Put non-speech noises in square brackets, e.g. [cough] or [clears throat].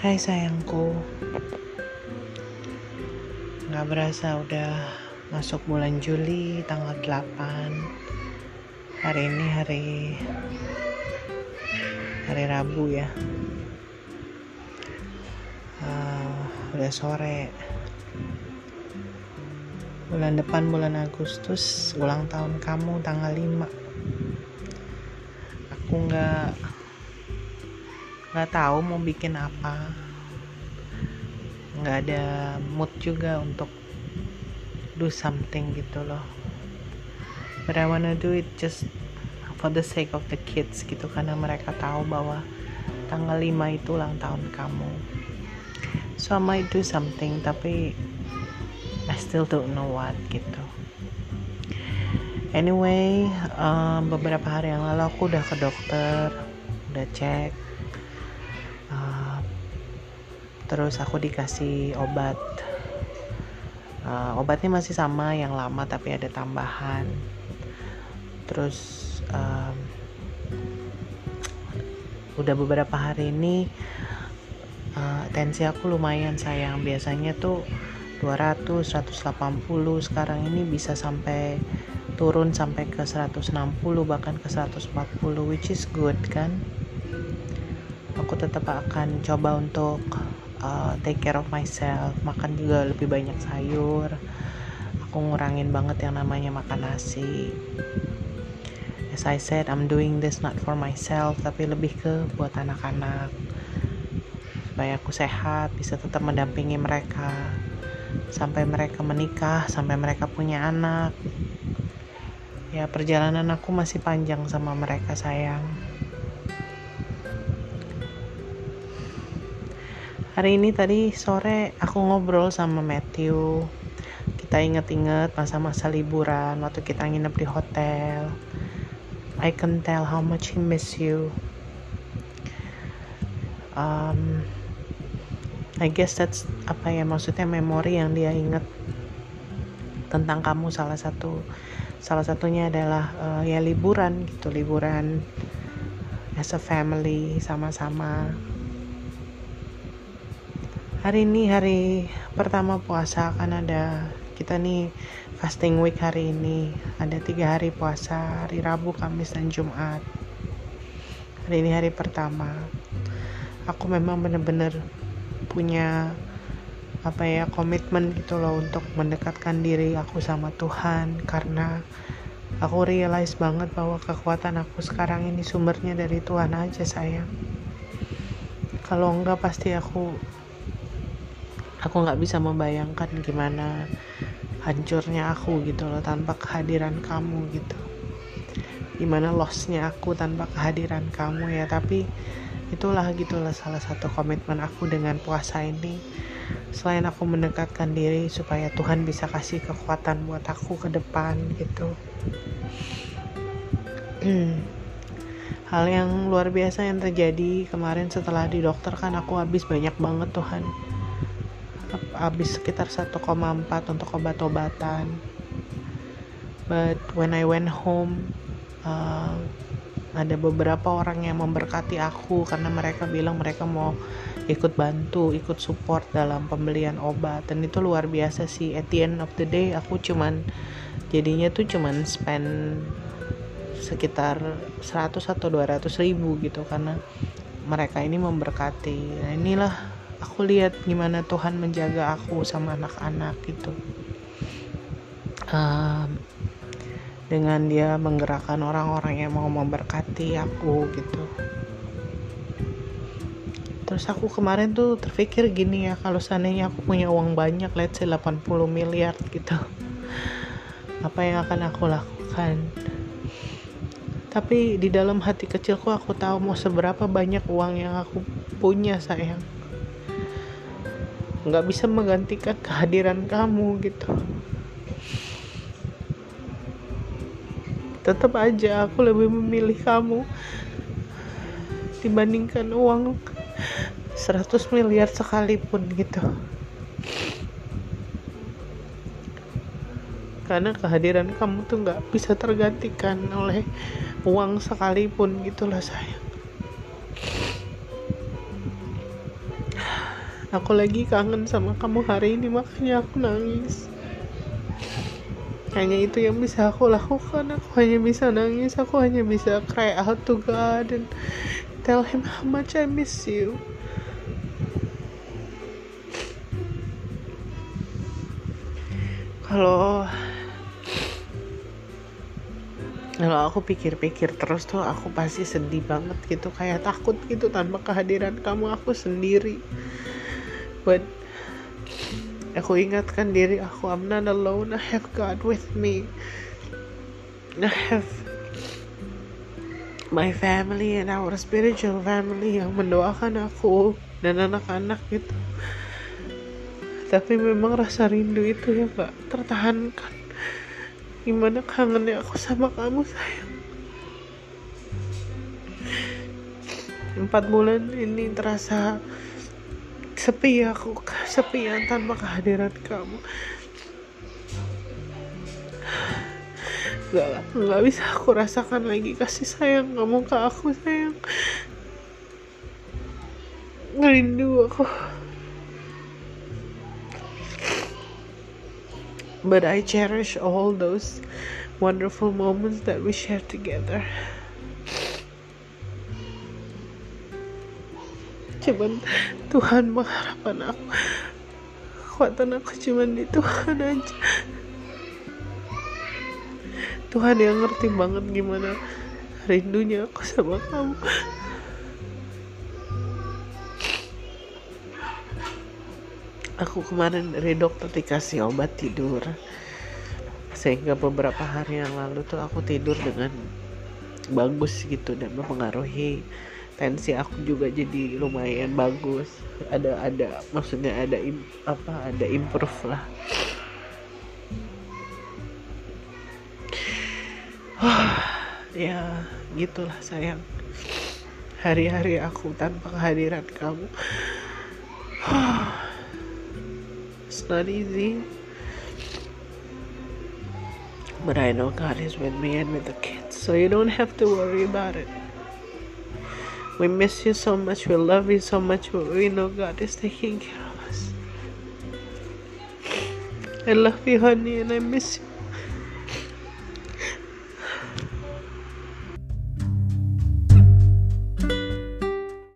Hai sayangku. Gak berasa udah masuk bulan Juli tanggal 8 Hari ini hari Hari Rabu ya. Uh, Udah sore. Bulan depan bulan Agustus Ulang tahun kamu tanggal 5 Aku gak nggak tahu mau bikin apa. Nggak ada mood juga untuk do something gitu loh. But I wanna do it just for the sake of the kids gitu karena mereka tahu bahwa tanggal 5 itu ulang tahun kamu. So I might do something tapi I still don't know what gitu. Anyway um, beberapa hari yang lalu aku udah ke dokter udah cek terus aku dikasih obat. Uh, obatnya masih sama yang lama tapi ada tambahan. Terus um, udah beberapa hari ini uh, tensi aku lumayan sayang. Biasanya tuh 200 180 sekarang ini bisa sampai turun sampai ke 160 bahkan ke 140 which is good kan? Aku tetap akan coba untuk uh, take care of myself makan juga lebih banyak sayur. Aku ngurangin banget yang namanya makan nasi. As I said I'm doing this not for myself tapi lebih ke buat anak-anak. Supaya aku sehat bisa tetap mendampingi mereka. Sampai mereka menikah sampai mereka punya anak. Ya perjalanan aku masih panjang sama mereka sayang hari ini tadi sore aku ngobrol sama Matthew. Kita inget-inget masa-masa liburan waktu kita nginep di hotel. I can tell how much he miss you. Um, I guess that's apa ya maksudnya memori yang dia inget tentang kamu salah satu salah satunya adalah uh, ya liburan gitu liburan as a family sama-sama hari ini hari pertama puasa kan ada kita nih fasting week hari ini. Ada tiga hari puasa hari Rabu Kamis dan Jumat. Hari ini hari pertama. Aku memang bener-bener punya apa ya komitmen gitu loh untuk mendekatkan diri aku sama Tuhan. Karena aku realize banget bahwa kekuatan aku sekarang ini sumbernya dari Tuhan aja sayang. Kalau enggak pasti aku aku nggak bisa membayangkan gimana hancurnya aku gitu loh tanpa kehadiran kamu gitu. Gimana lossnya aku tanpa kehadiran kamu ya tapi itulah gitulah salah satu komitmen aku dengan puasa ini. Selain aku mendekatkan diri supaya Tuhan bisa kasih kekuatan buat aku ke depan gitu. [clears throat] Hal yang luar biasa yang terjadi kemarin setelah di dokter kan aku habis banyak banget Tuhan habis sekitar 1,4 untuk obat-obatan but when I went home uh, ada beberapa orang yang memberkati aku karena mereka bilang mereka mau ikut bantu, ikut support dalam pembelian obat dan itu luar biasa sih. At the end of the day aku cuman jadinya tuh cuman spend sekitar 100 atau 200 ribu gitu karena mereka ini memberkati. Nah, inilah aku lihat gimana Tuhan menjaga aku sama anak-anak gitu. Um, dengan dia menggerakkan orang-orang yang mau memberkati aku gitu. Terus aku kemarin tuh terpikir gini ya kalau seandainya aku punya uang banyak let's say 80 miliar gitu apa yang akan aku lakukan? Tapi di dalam hati kecilku aku tahu mau seberapa banyak uang yang aku punya sayang nggak bisa menggantikan kehadiran kamu gitu. Tetap aja aku lebih memilih kamu dibandingkan uang 100 miliar sekalipun gitu. Karena kehadiran kamu tuh nggak bisa tergantikan oleh uang sekalipun gitulah sayang aku lagi kangen sama kamu hari ini makanya aku nangis. Hanya itu yang bisa aku lakukan. Aku hanya bisa nangis aku hanya bisa cry out to God and tell him how much I miss you. Kalau kalau aku pikir-pikir terus tuh aku pasti sedih banget gitu. Kayak takut gitu tanpa kehadiran kamu aku sendiri but aku ingatkan diri aku I'm not alone. I have God with me. I have my family and our spiritual family yang mendoakan aku dan anak-anak gitu. Tapi memang rasa rindu itu ya gak tertahankan. Gimana kangennya aku sama kamu sayang? Empat bulan ini terasa sepi aku kesepian tanpa kehadiran kamu. Gak, gak bisa aku rasakan lagi kasih sayang kamu ke aku sayang. Ngerindu aku. But I cherish all those wonderful moments that we share together cuman Tuhan mengharapan aku. Kekuatan aku cuman di Tuhan aja. Tuhan yang ngerti banget gimana rindunya aku sama kamu. Aku kemarin dari dokter dikasih obat tidur. Sehingga beberapa hari yang lalu tuh aku tidur dengan bagus gitu dan mempengaruhi tensi aku juga jadi lumayan bagus. Ada ada maksudnya ada im, apa ada improve lah. [sighs] Ya gitulah sayang. Hari-hari aku tanpa kehadiran kamu. [sighs] It's not easy. But I know God is with me and with the kids so you don't have to worry about it We miss you so much. We love you so much. But we know God is taking care of us. I love you, honey, and I miss you.